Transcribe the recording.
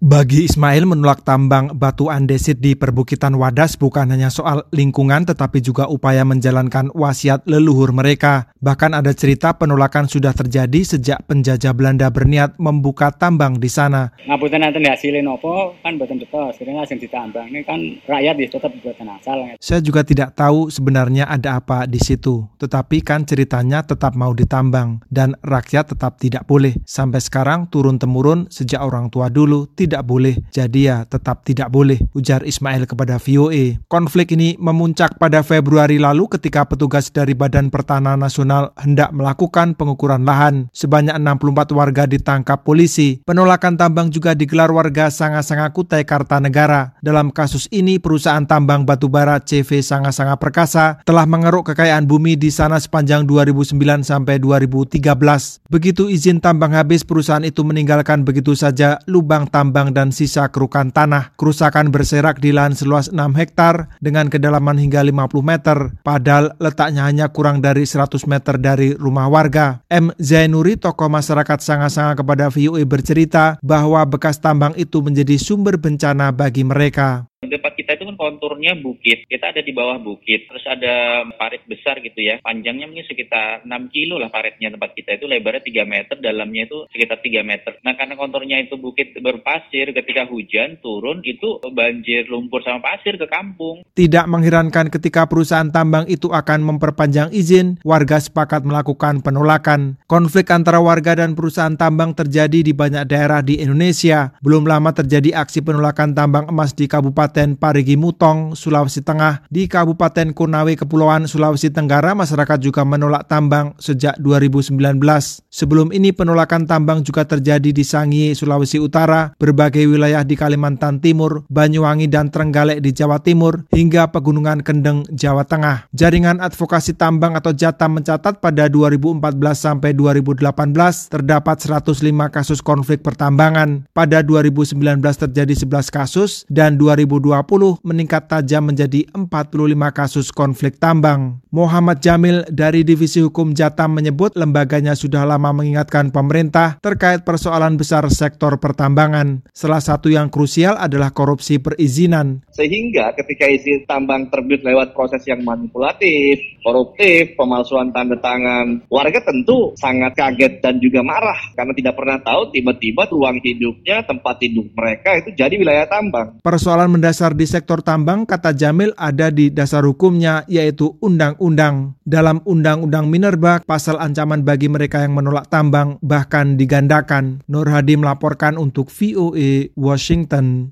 Bagi Ismail menolak tambang batu andesit di perbukitan Wadas bukan hanya soal lingkungan tetapi juga upaya menjalankan wasiat leluhur mereka. Bahkan ada cerita penolakan sudah terjadi sejak penjajah Belanda berniat membuka tambang di sana. Ngapunten nanti hasilin opo kan buatan betul, sering langsung ditambang. Ini kan rakyat ya tetap buatan asal. Saya juga tidak tahu sebenarnya ada apa di situ. Tetapi kan ceritanya tetap mau ditambang dan rakyat tetap tidak boleh. Sampai sekarang turun-temurun sejak orang tua dulu tidak tidak boleh, jadi ya tetap tidak boleh, ujar Ismail kepada VOA. Konflik ini memuncak pada Februari lalu ketika petugas dari Badan Pertanahan Nasional hendak melakukan pengukuran lahan. Sebanyak 64 warga ditangkap polisi. Penolakan tambang juga digelar warga Sanga-Sanga Kutai Kartanegara. Dalam kasus ini, perusahaan tambang batubara CV Sanga-Sanga Perkasa telah mengeruk kekayaan bumi di sana sepanjang 2009 sampai 2013. Begitu izin tambang habis, perusahaan itu meninggalkan begitu saja lubang tambang tambang dan sisa kerukan tanah. Kerusakan berserak di lahan seluas 6 hektar dengan kedalaman hingga 50 meter, padahal letaknya hanya kurang dari 100 meter dari rumah warga. M. Zainuri, tokoh masyarakat Sanga-Sanga kepada VOA bercerita bahwa bekas tambang itu menjadi sumber bencana bagi mereka tempat kita itu kan konturnya bukit. Kita ada di bawah bukit. Terus ada parit besar gitu ya. Panjangnya mungkin sekitar 6 kilo lah paritnya tempat kita itu. Lebarnya 3 meter, dalamnya itu sekitar 3 meter. Nah karena konturnya itu bukit berpasir, ketika hujan turun itu banjir lumpur sama pasir ke kampung. Tidak mengherankan ketika perusahaan tambang itu akan memperpanjang izin, warga sepakat melakukan penolakan. Konflik antara warga dan perusahaan tambang terjadi di banyak daerah di Indonesia. Belum lama terjadi aksi penolakan tambang emas di Kabupaten Kabupaten Parigi Mutong, Sulawesi Tengah. Di Kabupaten Konawe Kepulauan Sulawesi Tenggara, masyarakat juga menolak tambang sejak 2019. Sebelum ini penolakan tambang juga terjadi di Sangi, Sulawesi Utara, berbagai wilayah di Kalimantan Timur, Banyuwangi dan Trenggalek di Jawa Timur, hingga Pegunungan Kendeng, Jawa Tengah. Jaringan Advokasi Tambang atau Jatam mencatat pada 2014 sampai 2018 terdapat 105 kasus konflik pertambangan. Pada 2019 terjadi 11 kasus dan 2020 2020 meningkat tajam menjadi 45 kasus konflik tambang. Muhammad Jamil dari Divisi Hukum Jatam menyebut lembaganya sudah lama mengingatkan pemerintah terkait persoalan besar sektor pertambangan. Salah satu yang krusial adalah korupsi perizinan. Sehingga ketika izin tambang terbit lewat proses yang manipulatif, koruptif, pemalsuan tanda tangan, warga tentu sangat kaget dan juga marah karena tidak pernah tahu tiba-tiba ruang hidupnya, tempat hidup mereka itu jadi wilayah tambang. Persoalan mendasar dasar di sektor tambang, kata Jamil, ada di dasar hukumnya, yaitu undang-undang. Dalam undang-undang Minerba, pasal ancaman bagi mereka yang menolak tambang bahkan digandakan. Nur Hadi melaporkan untuk VOA Washington.